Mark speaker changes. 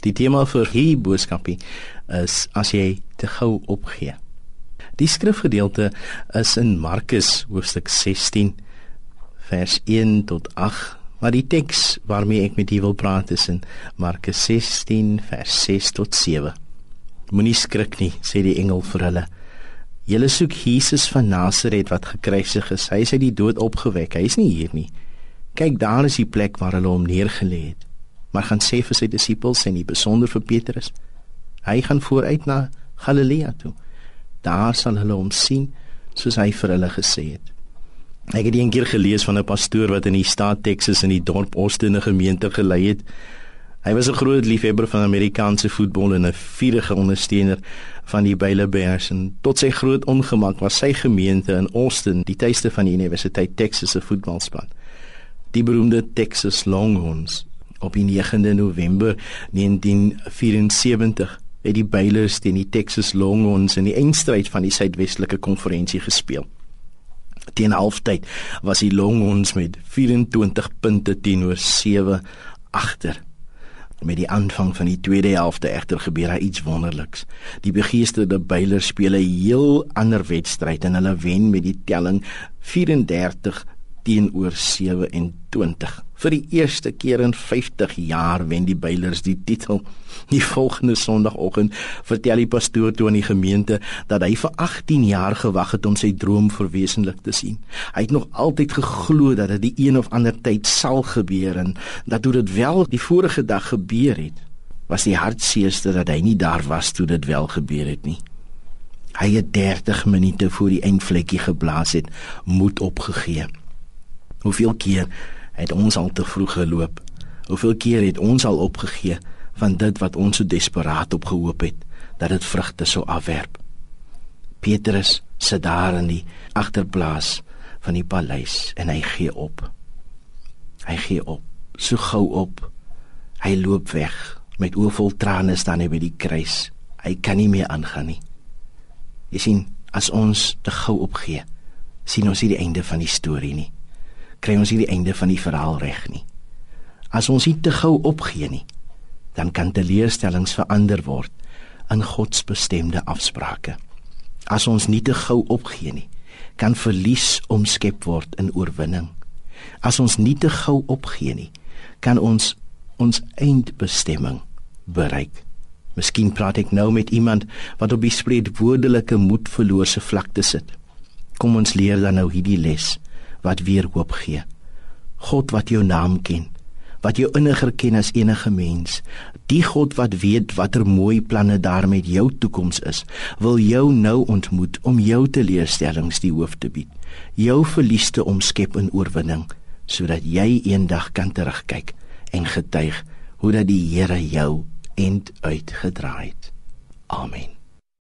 Speaker 1: Die tema vir hierdie boodskapie is as jy te gou opgee. Die skrifgedeelte is in Markus hoofstuk 16 vers 1 tot 8, maar die teks waarmee ek met u wil praat is in Markus 16 vers 6 tot 7. Moenie skrik nie, sê die engel vir hulle. Julle soek Jesus van Nasaret wat gekruisig is. Hy is uit die dood opgewek. Hy is nie hier nie. Kyk, daar is die plek waar hulle hom neergelê het maar gaan sê vir sy disippels en nie besonder vir Petrus. Hy gaan vooruit na Galilea toe. Daar sal hulle hom sien soos hy vir hulle gesê het. Ek het eendag gelees van 'n pastoor wat in die staat Texas in die dorp Austin 'n gemeente gelei het. Hy was 'n groot liefhebber van Amerikaanse voetbal en 'n vurige ondersteuner van die Baylor Bears en tot sy groot ongemak was sy gemeente in Austin, die tuiste van die Universiteit Texas se voetbalspan. Die beroemde Texas Longhorns op die 9de November 1974 het die Baylors teen die Texas Longhorns in die eindstryd van die Suidwestelike Konferensie gespeel. Teen halftyd was die Longhorns met 24 punte teenoor 7 agter. Met die aanvang van die tweede helfte egter gebeur daar iets wonderliks. Die begeesterde Baylors speel 'n heel ander wedstryd en hulle wen met die telling 34 teenoor 27. Vir die eerste keer in 50 jaar wen die Builers die titel. Die volgende Sondagoggend vertel die pastoor toe aan die gemeente dat hy vir 18 jaar gewag het om sy droom verwesenlik te sien. Hy het nog altyd geglo dat dit die een of ander tyd sal gebeur en dat toe dit wel die vorige dag gebeur het, was die hartseerste dat hy nie daar was toe dit wel gebeur het nie. Hy het 30 minute voor die eindvlekkie geblaas het, moed opgegee. Hoeveel keer het ons al te vroeg geloop? Hoeveel keer het ons al opgegee van dit wat ons so desperaat op gehoop het dat dit vrugte sou afwerp? Petrus sit daar in die agterplaas van die paleis en hy gee op. Hy gee op, so gou op. Hy loop weg met oë vol trane staan hy by die kruis. Hy kan nie meer aangaan nie. Jy sien, as ons te gou opgee, sien ons nie die einde van die storie nie kry ons nie die einde van die verhaal reg nie. As ons nie te gou opgee nie, dan kan teleurstellings verander word in God se bestemde afsprake. As ons nie te gou opgee nie, kan verlies omskep word in oorwinning. As ons nie te gou opgee nie, kan ons ons eindbestemming bereik. Miskien praat ek nou met iemand wat op die spreekwoordelike moedverlose vlakte sit. Kom ons leer dan nou hierdie les wat weer hoop gee. God wat jou naam ken, wat jou inniger ken as enige mens, die God wat weet watter mooi planne daar met jou toekoms is, wil jou nou ontmoet om jou teleurstellings die hoof te bied. Jou verlies te omskep in oorwinning sodat jy eendag kan terugkyk en getuig hoe dat die Here jou end uitgedraai het. Amen.